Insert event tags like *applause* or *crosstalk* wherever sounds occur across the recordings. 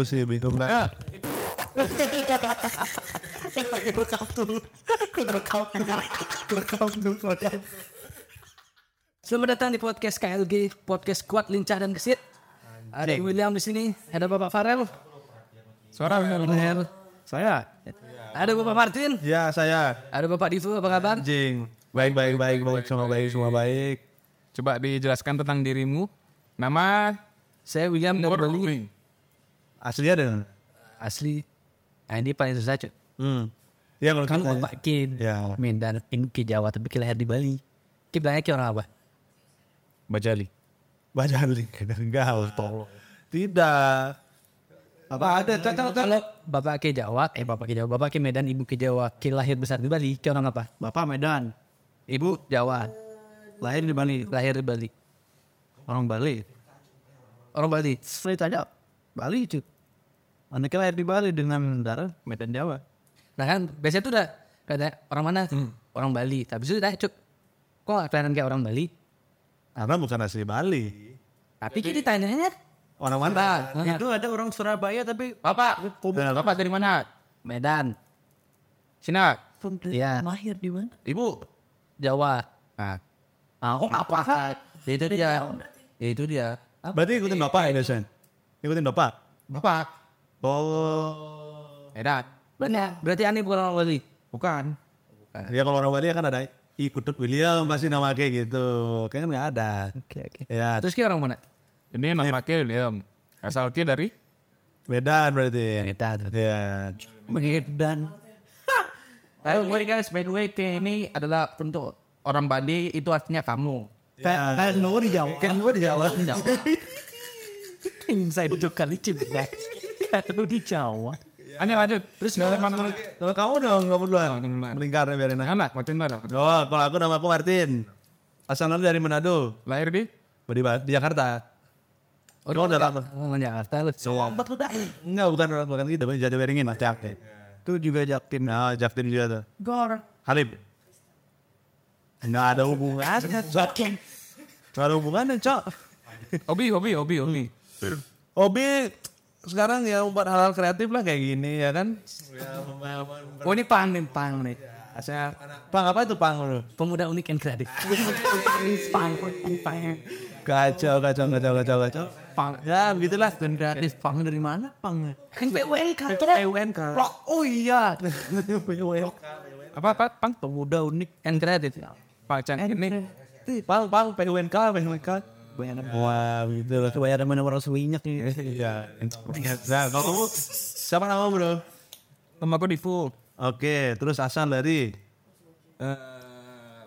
mampus sih bingung lah. Selamat datang di podcast KLG, podcast kuat, lincah dan gesit. Ada William di sini, ada Bapak Farel, Suara Farel, saya. ada Bapak Martin, Ya saya ada Bapak Divo, apa kabar? anjing. Baik baik baik baik semua baik semua baik. Coba dijelaskan tentang dirimu. Nama Saya William umur Aslinya ada. asli. Nah, ini paling susah cuy. Hmm. Ya kalau Kan kita Bapak Kin, Ya. Medan, ini ke Jawa tapi ke lahir di Bali. Ki bilangnya ki orang apa? Bajali. baca link *laughs* enggak harus tolong. Tidak. Apa ada cocok Kalau Bapak ke Jawa, eh Bapak ke Jawa, Bapak ke Medan, Ibu ke Jawa, ki lahir besar di Bali, ki orang apa? Bapak Medan, Ibu Jawa, lahir di Bali. lahir di Bali. Orang Bali. Orang Bali. Straight aja. Bali cuy. Anaknya lahir di Bali dengan darah Medan Jawa. Nah kan biasanya tuh udah kata orang mana? Orang Bali. Tapi itu udah cuk. Kok kelihatan kayak orang Bali? Karena bukan asli Bali. Tapi kita tanyanya Orang mana? Nah, Itu ada orang Surabaya tapi Bapak, Bapak dari mana? Medan. Cina. Iya. lahir di mana? Ibu. Jawa. Nah, Ah, kok apa? Itu dia. Itu dia. Berarti ikutin bapak ya Sen? Ikutin bapak. Bapak. Oh. Medan. Benar. Berarti aneh bukan orang Bali. Bukan. Ya kalau orang Bali kan ada ikut William pasti nama kayak gitu. Kayaknya nggak ada. Oke oke. Ya Terus ki orang mana? Ini nama William. Asal dia dari Medan berarti. Medan. Ya. Medan. *laughs* Ayo, wait guys, by the way, kayak ini adalah untuk orang Bali itu artinya kamu. Kayak kayak lu di Jawa. Kan gue di Jawa. *laughs* Saya duduk kali. Kayak lu di Jawa. Hanya lanjut. Terus nggak mana? Kalau kamu dong, kamu duluan. Melingkar ya biarin aja. Anak, macam mana? Oh, kalau aku nama aku Martin. Asalnya dari Manado. Lahir di? Di, di Jakarta. Oh, Oh, udah lama. Orang Jakarta lu. Sobat lu dah. Enggak, bukan bukan gitu. Jadi beringin mas Jaktin. Itu juga Jaktim. Nah, Jaktin juga tuh. Gor. Halib. Enggak ada hubungannya. Jaktin. Enggak ada hubungannya, Cok. Hobi, hobi, hobi, hobi. Hobi sekarang ya buat hal-hal kreatif lah kayak gini ya kan. Oh ini pang nih, pang nih. Saya, Pang apa itu Pang lu? Pemuda unik and kreatif. *laughs* pang, pang. Kacau, kacau, kacau, kacau, kacau. Pang. Ya begitulah. Dan gratis pang dari mana pang? Kan BUN kan. PWNK. Oh iya. *laughs* Apa, apa, Pang? Pemuda unik. And kreatif. Pak Cang ini. Pang, Pang, PUNK, PUNK. Wah, gitu lah. Coba ada mana orang seminyak nih. Iya. Nah, kalau kamu siapa nama bro? Nama aku Divu. Oke, terus asal dari Eh,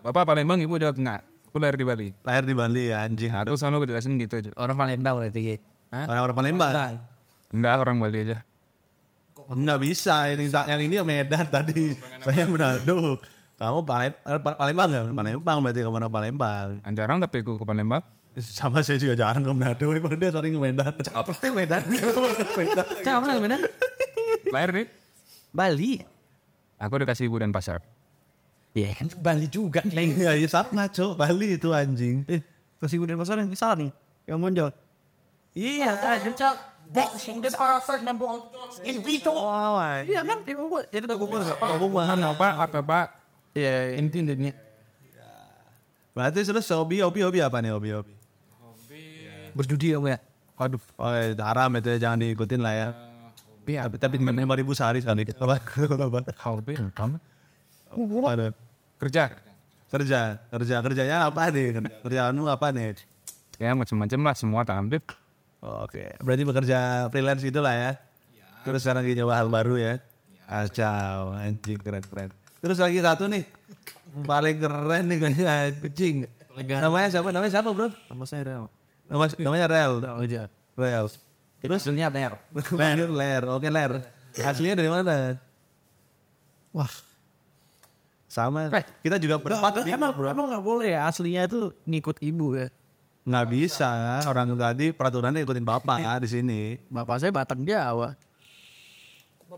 Bapak Palembang, Ibu Jawa Tengah. Aku lahir di Bali. lahir di Bali ya, anjing. Aku selalu dijelasin gitu aja. Orang Palembang berarti. Orang-orang Palembang. Enggak, orang Bali aja. Enggak bisa, ini yang ini Medan tadi. *laughs* Saya Manado. Kamu eh, Pa- Palembang ya? Palembang berarti kamu orang Palembang. Jarang tapi aku ke Palembang. Sama saya juga jarang ke Manado, emang dia sering ke Medan. Apa sih Medan? Medan. Mana benar? Lahir di? Bali. Aku dikasih Ibu dan Pasar. Iya kan Bali juga. Iya, iya sama cok. Bali itu anjing. Eh, kasih gue pasar yang salah nih. Yang muncul. Iya, kan Vito. Wow. Iya kan? Itu tuh gue Aku bahan apa, apa, Pak? Ya, inti intinya. Berarti terus hobi, hobi, hobi apa nih hobi, hobi? Berjudi ya, ya. Aduh, Oh, ya, haram itu ya, jangan diikutin lah ya. hobi apa? Tapi tapi lima ribu sehari sekali. Apa? Apa? Hobi, kamu? Kerja. Kerja, kerja, kerjanya apa nih? Kerjaanmu apa nih? Ya, macam-macam lah, semua tak ambil. Oke, berarti bekerja freelance gitu lah ya. Terus sekarang lagi nyoba hal baru ya. Kacau, anjing keren keren. Terus lagi satu nih, paling keren nih kayaknya anjing. Namanya siapa? Namanya siapa bro? Sama saya Rel. Nama, namanya Rel. aja. Rel. Terus dunia ler. *laughs* Ler, Ler. Oke Ler. Aslinya dari mana? Wah. Sama. Kita juga berempat. Emang bro, emang nggak boleh ya aslinya itu ngikut ibu ya. Nggak bisa. Orang tadi peraturannya ikutin bapak ya di sini. Bapak saya Batang Jawa.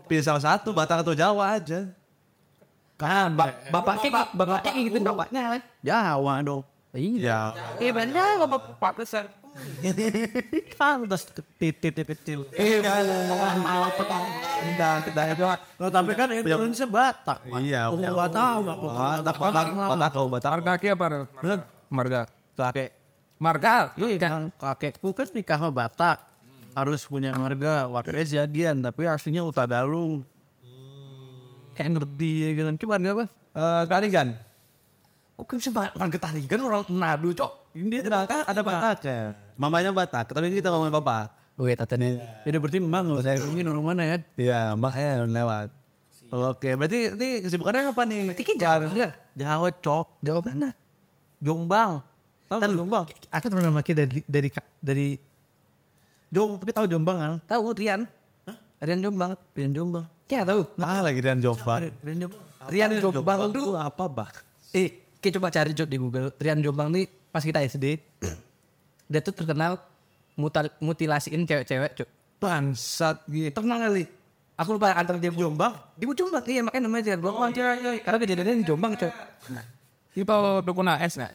Pilih salah satu, Batak atau Jawa aja. Kan, ba Bapaknya bapaknya gitu bapaknya. Jawa dong. Iya. Iya benar bapak besar. Pantas titiknya kecil. Eh, tidak, tidak itu. Loh, tapi kan Indonesia Batak. Pak. Iya, Oh. Batak, Batak, Batak, kau Batak. Marga kaki apa? Marga. Kakek. Marga. Iya, kan kakekku kan nikah sama Batak. Harus punya marga. Wakilnya jadian, tapi aslinya Utadalung. Kayak ngerti ya gitu. Coba apa? Eh, Kanigan. Kok bisa marga Tarigan orang Manado, cok? Ini dia kan ada Batak ya. Mamanya Batak, tapi kita ngomongin papa. Wih, tatanya. Jadi berarti memang loh, saya ingin orang mana ya? Iya, makanya lewat. Oke, berarti ini kesibukannya apa nih? Berarti kan Jawa. Jawa, cok. Jawa mana? Jombang. Tahu Jombang? Aku pernah pakai dari dari dari Jombang, tapi tahu Jombang kan? tahu Rian. Rian Jombang. Rian Jombang. Ya tahu. Ah, lagi dan Jombang. Rian Jombang. Rian Jombang itu apa, bah? Eh, kita coba cari Jod di Google. Rian Jombang nih pas kita SD. dia tuh terkenal mutal, mutilasiin cewek-cewek, Cuk. Bangsat gitu. Terkenal kali. Aku lupa antara dia Jombang. Di Jombang, iya makanya namanya Rian Jombang. Karena kejadiannya di Jombang, Cuk. Itu dukun AS nggak?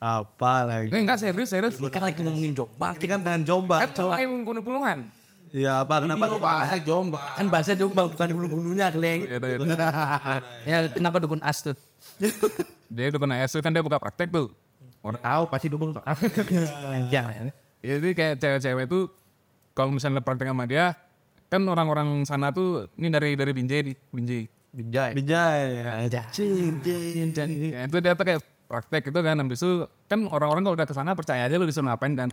Apa lagi? Enggak serius serius. Ini kan lagi ngomongin Jombang. Ini kan dengan Jombang. Kan cowok yang bunuh puluhan. Iya, apa kenapa? Bahasa Jombang. Kan bahasa Jombang, bukan bulu-bulunya, Kleng. Iya, iya, iya. *laughs* ya, kenapa dukun as tuh? *laughs* Dia dukun AS itu kan dia buka praktek tuh. Orang Tahu, pasti dukun. Jangan. *laughs* Jadi kayak cewek-cewek itu kalau misalnya praktek sama dia, kan orang-orang sana tuh ini dari dari Binjai nih, Binjai. Bijay. Bijay. Ya, itu dia tuh kayak praktek itu kan, habis itu kan orang-orang kalau udah ke sana percaya aja lu disuruh ngapain kan.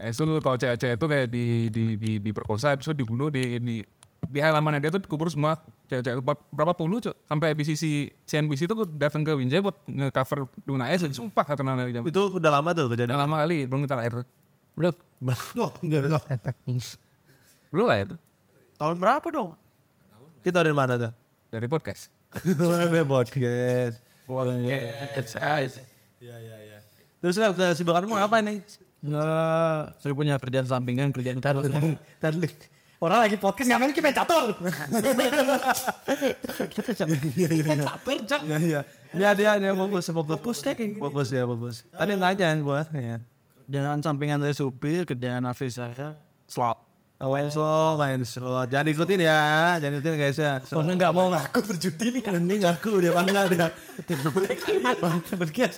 Eh, lu kalau cewek-cewek itu kayak di di di diperkosa, habis itu dibunuh di di di halamannya dia tuh dikubur semua cewek-cewek Ber- berapa puluh cok sampai BCC CNBC itu datang ke Winjai buat nge-cover Duna S sumpah dari jam Itu udah lama tuh kejadian. udah lama kali belum kita lahir belum enggak, enggak. belum lah itu Tahun berapa dong? Kita dari mana tuh? dari podcast Podcast. Terus lah, kesibukanmu apa nih? Nggak, saya punya kerjaan sampingan, kerjaan taruh. Orang lagi podcast ngapain kita catur? Iya, iya. Iya, dia, dia fokus, fokus. Fokus deh, Fokus ya, fokus. Tadi nanya gua, ya. Kerjaan sampingan saya supir, kerjaan afis saya slot. Slow, main slow. Jangan ikutin ya, jangan ikutin guys ya. Soalnya nggak mau ngaku berjudi nih kan ini ngaku dia panggil dia. Berkias.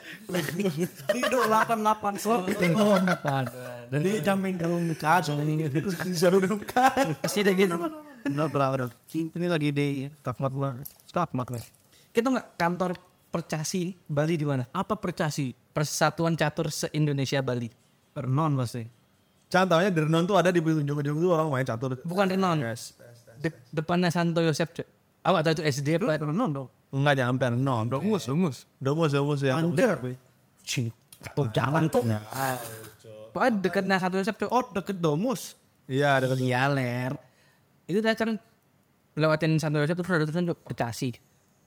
Tidur delapan delapan slot. Jadi jamin kalau nikah soalnya ini disuruh nikah. Pasti ada gitu. Benar benar. Ini lagi di staff mat staff mat Kita nggak kantor Percasi Bali di mana? Apa percasi? Persatuan Catur se-Indonesia Bali. Pernon pasti. Contohnya di Renon tuh ada di ujung-ujung tuh orang main catur. Bukan Renon. De- depannya Santo Yosef, Cuk. Aku tahu itu SD apa. Pernon dong. Enggak nyampe Renon. Dungus dungus Domus, domus ya. Under. Tuh jangan tuh. Pokoknya dekatnya Santo Yosef, Cuk. Oh deket domus. Iya, ada Iya, ler. Itu dah kan lewatin Santo Yosef terus ada tulisan Bekasi.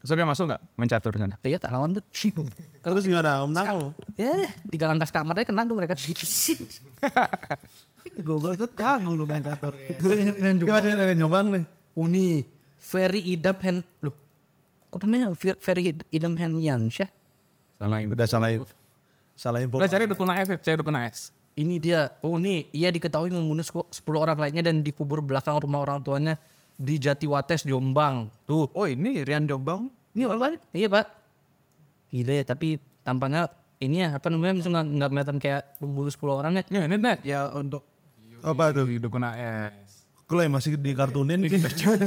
Dia masuk nggak main catur di sana Iya, tak lawan tuh. Terus gimana? Om Nang? Ya, tiga lantas kamarnya kena tuh mereka. *laughs* Google itu kangen lu main kantor. *laughs* Gimana nyobang nih? Uni, Ferry Idam Hen. Loh, kok namanya Fer- Ferry Idam Hen Yansyah? salah itu Udah salah info. Salah info. udah cari dukun AS cari dukun AS Ini dia. Oh ini, ia diketahui membunuh seko- 10 orang lainnya dan dikubur belakang rumah orang tuanya di Jatiwates, Jombang. Tuh. Oh ini Rian Jombang. Ini orang Bali? Iya pak. Gila ya, tapi tampaknya ini ya, apa namanya, misalnya nggak kelihatan kayak membunuh 10 orang ya. ya ini net Ya untuk Apa tuh? di dukun AS Kalau yang masih dikartunin gitu.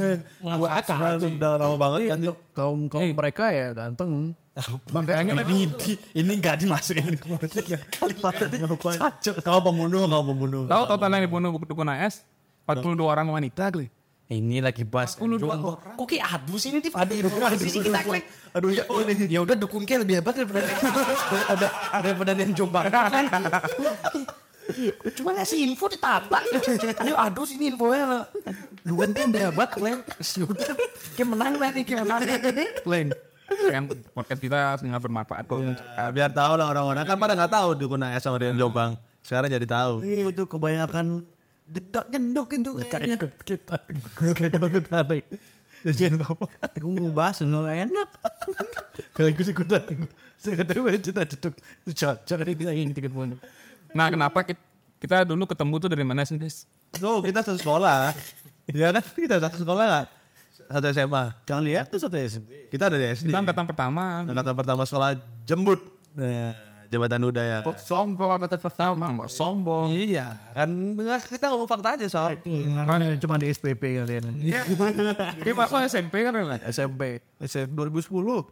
*laughs* Wah, Udah lama banget kan. kaum kaum mereka ya ganteng. *laughs* makanya Ini ini nggak dimasukin *laughs* kalimatnya cacat. Kau pembunuh, kau pembunuh. tahu total yang dibunuh dukun AS 42 orang wanita kali Ini lagi bahas. Kok kayak aduh sih ini di pada sini kita klik. Aduh ya, oh, ini. Ya udah dukun kayak lebih hebat daripada daripada daripada yang Jombang *laughs* kan. Cuma ngasih info ditabak. Ayo aduh sini infonya. Lu kan dia udah hebat, Len. Sudah. Kayak menang berarti kayak menang. Lain. kan podcast kita nggak bermanfaat kok Ya, biar tahu lah orang-orang kan pada nggak tahu dukun AS sama Rian Jombang. Sekarang jadi tahu. Ini itu kebanyakan dedak nyendok itu kayaknya. Jadi apa? Aku mau bahas nggak enak. Kalau gue sih. Saya kata gue cerita cedok. Cocok ini kita ini tiga puluh. Nah kenapa kita, kita dulu ketemu tuh dari mana sih Des? Oh, kita satu sekolah. Iya kan? Kita satu sekolah nggak? Satu SMA. Jangan lihat tuh satu SD. Kita dari SD. Kita angkatan pertama. Angkatan pertama sekolah Jembut. Nah, Jabatan Udaya. Sombong angkatan pertama, Mbak. sombong. Iya, kan nggak, kita ngomong fakta aja soal. Makanya cuma di SPP kalian. Kita masuk SMP kan ya? SMP. SMP 2010.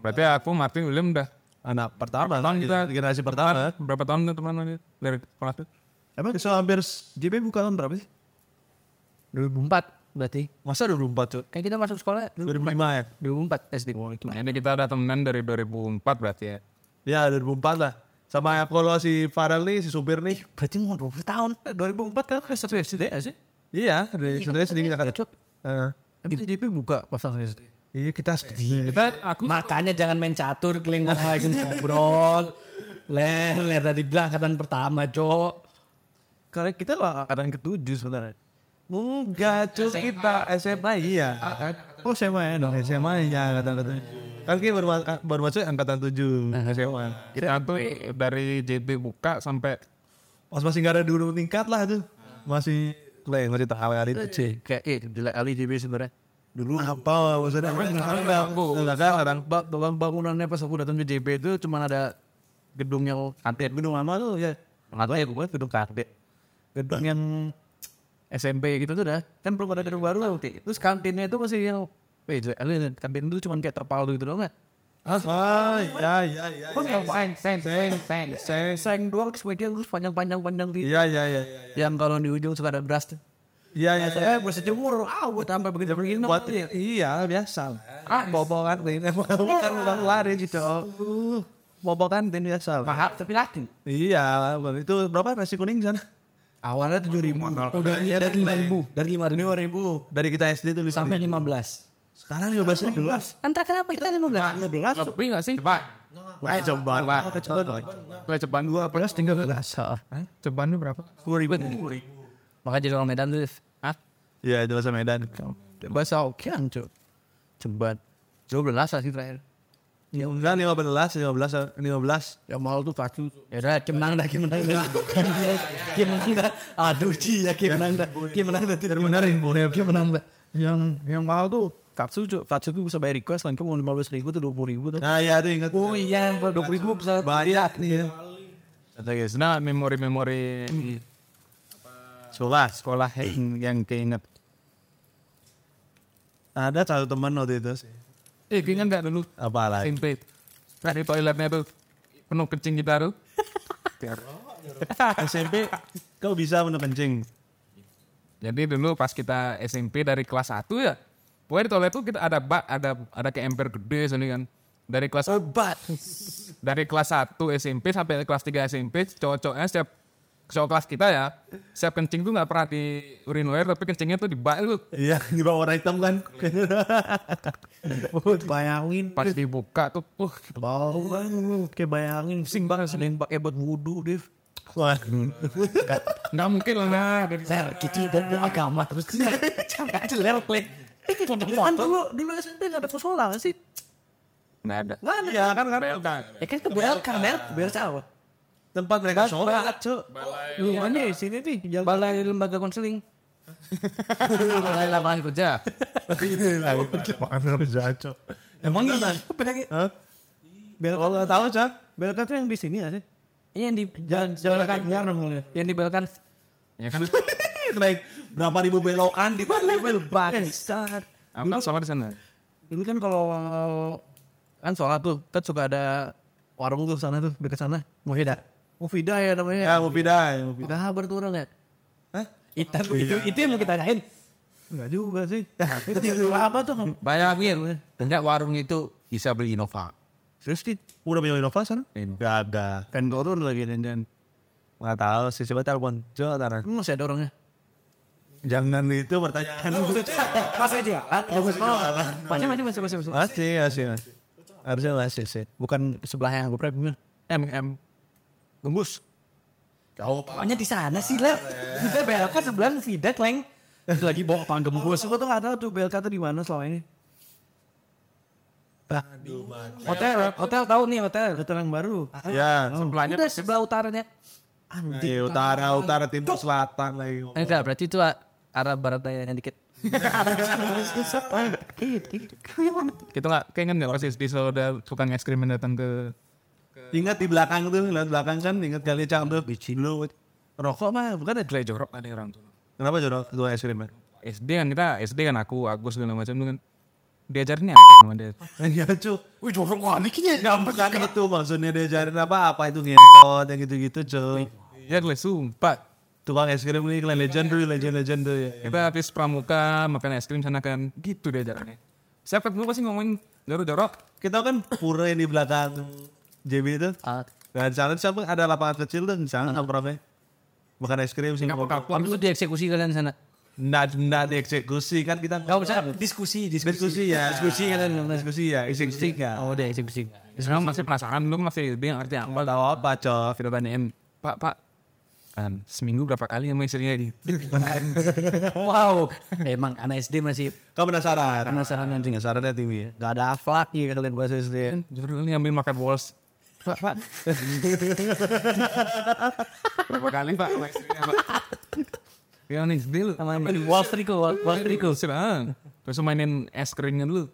Berarti aku Martin William udah Anak pertama, Tahun kita- generasi pertama. berapa tahun tuh teman dari sekolah tuh? Emang so hampir JP buka tahun berapa sih? 2004 berarti. Masa 2004 tuh? Kan kita masuk sekolah 2005 ya? 2004 SD. Ini kita udah temenan dari 2004 berarti ya. Ya 2004 lah. Sama kalau si Farel nih, si supir nih. Berarti mau 20 tahun. 2004 kan Satu SD aja sih. Iya, dari sebenarnya sedikit kan. Heeh. Tapi JP buka pasang SD. Iya kita sedih. Kita aku Makanya jangan main catur kalian lagi *laughs* ngobrol. Ler, ler tadi bilang angkatan pertama, Cok. Karena kita lah angkatan ketujuh sebenarnya. Enggak, cuy kita SMA iya. Oh SMA ya dong. SMA ya angkatan ketujuh. Kan kita baru, baru masuk angkatan tujuh SMA. kita tuh dari JB buka sampai Pas masih nggak ada dulu tingkat lah tuh. Masih Leng, masih tahu kali itu. C, kayak eh jelek kali JP sebenarnya. Dulu apa maksudnya? Enggak kan orang. Ba- ba- bangunannya pas aku datang ke JP itu cuma ada gedung yang kantin gedung lama tuh ya nggak tahu ya gue gedung kantin gedung yang SMP gitu tuh dah kan belum ada gedung baru lah waktu itu. terus kantinnya itu masih yang eh nih. kantin itu cuma kayak terpal gitu doang kan Ah, ya, ya, ya. Kok main seng seng seng seng seng doang terus media terus panjang panjang panjang gitu Iya, iya, iya. iya. yang kalau di ujung suka ada beras tuh Iya, iya, iya. eh gue sejemur ah gue tambah begitu begini Buat iya biasa lah. Ah, bobo kantin. Bukan bukan lari gitu. Bobo kantin biasa mahal tapi latin Iya, itu berapa nasi kuning sana? Awalnya tujuh ribu udah ya dari lima ribu dari lima ribu ribu. Dari kita SD tuh bisa. sampai lima belas Sekarang lima belas ribu. Entah kenapa kita lima belas. Lima belas. lebih nggak sih? Coba, Eh, coba. Coba. coba ceban dua belas tinggal berasa. ceban lu berapa? Sepuluh ribu. Makanya jadi orang Medan tuh. Hah? Iya, itu bahasa Medan. Bahasa Okean cuy. Cebat. Dua belas sih terakhir. Ya enggak, lima belas, lima belas, lima belas. Ya mahal tuh satu. Ya udah, Kim menang dah, Kim menang dah. Kim menang dah. Aduh, Ci, ya Kim menang dah. Kim menang dah, tidak benerin. Boleh, Kim menang dah. Yang yang mahal tuh Katsu tuh, Katsu tuh bisa bayar request langsung mau lima belas ribu tuh dua puluh ribu tuh. Nah, iya tuh ingat. Oh iya, dua puluh ribu bisa Banyak nih. Kata guys, nah memori-memori Sekolah. sekolah yang, yang keinget. Ada satu teman waktu itu sih. Eh, keinget nggak dulu Apa lagi? SMP? Nah, di toiletnya tuh penuh kencing kita tuh. SMP *laughs* kau bisa penuh kencing. Jadi dulu pas kita SMP dari kelas 1 ya, pokoknya di toilet tuh kita ada bak, ada ada kayak ember gede sini kan. Dari kelas Obat. dari kelas 1 SMP sampai kelas 3 SMP, cowok-cowoknya setiap cowok kelas kita ya, setiap kencing tuh nggak pernah di urinoir, tapi kencingnya tuh di bak tuh. Iya, di bawah warna hitam kan. Bayangin Pas dibuka tuh, uh, bau kan kayak bayangin Sing banget sering pakai buat wudhu, Dev. Wah, nggak mungkin lah nah. Dari Saya kecil dan agama terus jangan jeler klik. Kan dulu dulu SMP nggak ada musola sih? nggak ada. Nggak ada. iya kan kan. Ya kan ke BLK. BLK apa? Tempat mereka sholat. Cuk. Mana di sini nih? Balai Lembaga Konseling. Balai Lapangan Kerja. Mana bisa cok. emang gimana Hah? Kalau nggak tahu cak. BLK tuh yang di sini sih Ini yang di jalan jalan kan namanya yang di BLK. Ya kan, *laughs* Naik berapa ribu belokan di Balai Besar. aku kan sama di sana. Dulu kan kalau kan sholat tuh kan suka ada warung tuh sana tuh dekat sana. Muhida. Mufida ya namanya. Ya mau pindah. Udah kabar tuh orang ya. Hah? Itu, itu, itu yang mau kita tanyain. enggak juga sih *laughs* itu apa tuh Bayangin, enggak warung itu bisa beli Innova. Terus di udah punya Innova sana? Gak ada. Kan turun lagi dan dan Nggak tahu sih coba telepon. Coba taruh. masih ada orangnya. Jangan itu pertanyaan. *laughs* Masih aja. Masih masih masih masih masih. Masih, masih, masih. Harusnya masih sih. Bukan sebelahnya gue pernah M M gembus. Jauh. Pokoknya di sana sih lah. Kita belok kan sebelah Vida kleng. Lagi bawa pang gembus. Gue tuh nggak tahu tuh BLK tuh di mana selama ini Hotel, hotel tahu nih hotel, hotel yang baru. Ya, Sebelahnya Udah sebelah utaranya. di utara, utara, timur, selatan lagi. Eh, enggak, berarti itu arah barat dayanya dikit. Kita nggak kayaknya nggak pasti di selalu ada tukang es krim yang datang ke Ingat di belakang tuh, lihat belakang kan, ingat kali cang tuh. Lu rokok mah bukan ada. Jorok ada orang tuh. Kenapa jorok ketua es krim? SD kan kita SD kan aku Agus segala macam tuh kan diajarin apa sama dia. Ya cu. Wih jorok banget kayaknya. Nggak bukan itu maksudnya diajarin apa apa itu ngentot yang gitu-gitu cuy. Ya gue sumpah. Tukang es krim ini kalian legend tuh, legend legend tuh ya. Kita habis pramuka makan es krim sana kan gitu diajarannya. Siapa ketemu pasti ngomongin jorok jorok. Kita kan pura yang di belakang JB itu. Ah, Dan sana siapa ada lapangan kecil tuh di sana nongkrongnya. Makan es krim sih. Waktu itu dieksekusi kalian di sana. Nggak, nggak dieksekusi kan kita Enggak usah. Diskusi, diskusi ya. Diskusi kan diskusi ya. Eksekusi ya. Oh, dieksekusi. Sekarang masih penasaran lu masih bingung ngerti apa. Tahu apa cok? Kita tanyain Pak Pak kan seminggu berapa kali sama istrinya di *laughs* wow. Emang anak SD masih Kamu penasaran? penasaran nanti. Penasarannya tinggi ya. Gak ada akhlak ya kalian bahasa SD. Jujur ini ambil makan walls. Pak Pak. berapa kali Pak? Ya nih dulu. Sama Wall Street kok, Wall Wall Street kok. Terus mainin es krimnya dulu.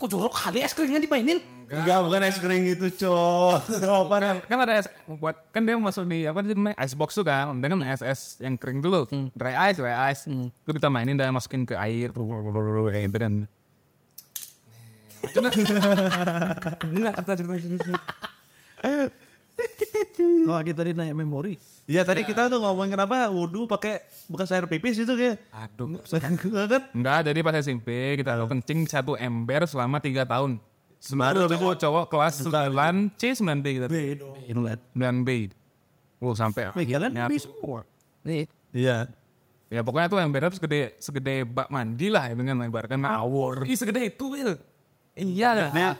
Kok jorok kali es krimnya dimainin? Enggak, bukan es krim gitu cok. Apa namanya? kan ada es buat kan dia masuk di apa sih namanya ice box tuh kan dan kan es es yang kering dulu dry ice dry ice itu kita mainin dan masukin ke air gitu kan Enggak, kata cerita Oh kita tadi nanya memori. Iya tadi kita tuh ngomongin kenapa wudhu pakai bekas air pipis itu kayak. aduh *laughs* kan? enggak jadi pas SMP kita lo kencing satu ember selama tiga tahun Baru habis itu cowok cowok kelas 9 C 9 B gitu Inlet. 9 B Oh sampai Megalan Ya, bisa. Nih, Iya. Ya pokoknya tuh embernya tuh segede segede bak mandi lah ya dengan ibaratkan ngawur. Ih segede itu Will. Iya. Nah,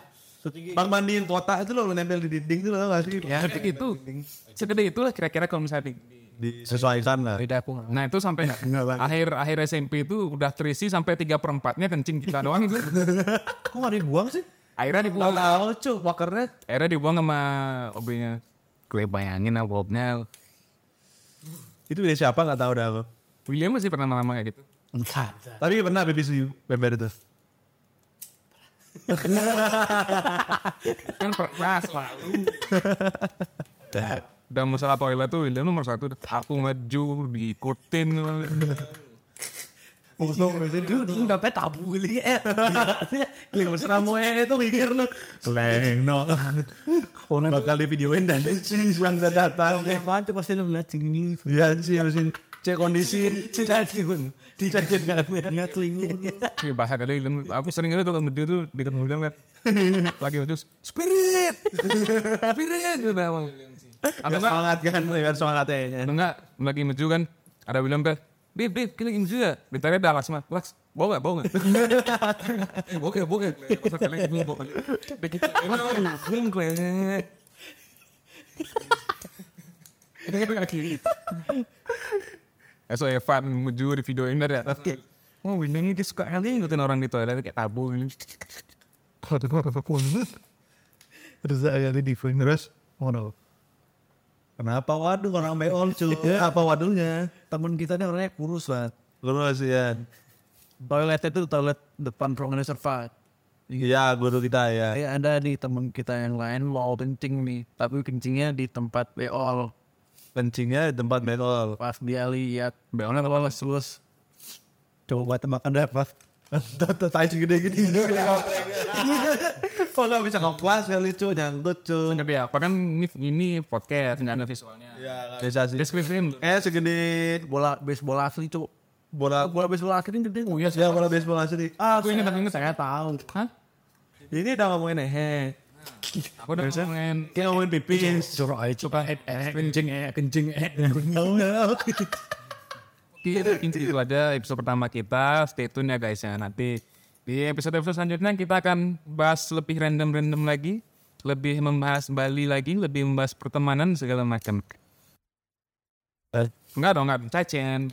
bang mandiin kotak itu loh nempel di dinding itu loh gak sih? Ya segede itu. Segede itu lah kira-kira kalau misalnya di- Disesuaikan lah. beda aku nggak. Nah itu sampai *laughs* akhir akhir SMP itu udah terisi sampai tiga perempatnya kencing kita doang itu. *laughs* Kok gak dibuang sih? Akhirnya dibuang. Tahu cu, wakernya. Akhirnya dibuang sama obinya. Gue bayangin lah Bobnya. Itu dari siapa gak tahu dah aku. William masih pernah lama kayak gitu. Enggak. Tapi pernah pipis di bember itu. *laughs* Kan pernah selalu. Dan masalah toilet tuh William nomor satu. Aku maju diikutin. *laughs* Itu sampai tabu kali ya. Kling mesra mau itu mikir lu. Leng no. Bakal di videoin dan sini bilang datang. Apaan tuh pasti lu ngeliat sini. Iya sih harusin cek kondisi. Pun. Dicari nggak ngeliat telinga. Iya bahasa kali. Aku sering tuh dia tuh di ketemu William kan. Lagi terus spirit. spirit. Gitu emang. Atau enggak, Semangat kan, biar semangatnya. atau enggak lagi maju kan. Ada William kan. Bib, bib, kita lagi maju ya. Ditanya dah Laksma. Laks, bawa gak? *laughs* Eh, kalian ini bawa gak? Begitu. Emang William Eh, so Evan maju di video ini dari atas kayak, oh William ini dia suka kali ngikutin orang di toilet kayak tabu ini. Terus kali di film terus. Oh no. Kenapa waduh orang beol cu? *laughs* Apa waduhnya? Temen kita nih orangnya kurus banget. Terus ya. Toiletnya tuh toilet depan ruangan survive. Iya guru kita ya. Kayak ada di temen kita yang lain mau kencing nih. Tapi kencingnya di tempat beol. Kencingnya di tempat beol. Pas dia lihat Beolnya lolos terus. coba temakan deh pas. Tai segede gini. Kok gak bisa ngoplas kali cu, nyangkut cu. Tapi ya, apa kan ini, ini podcast, nggak ada visualnya. Bisa sih. Deskripsiin. Eh segede Bola baseball asli cuk. bola Bola baseball asli ini gede. Oh iya ya bola baseball asli. Ah, Aku ingat, ingat. saya tahu. Hah? Ini udah ngomongin hehe. Aku udah ngomongin. Kayak ngomongin pipis. Jorok aja coba eh eh kencing eh kencing eh. Kita inti itu aja episode pertama kita. Stay tune ya guys ya. Nanti di episode-episode selanjutnya kita akan bahas lebih random-random lagi. Lebih membahas Bali lagi. Lebih membahas pertemanan segala macam. Enggak dong, enggak. Cacen.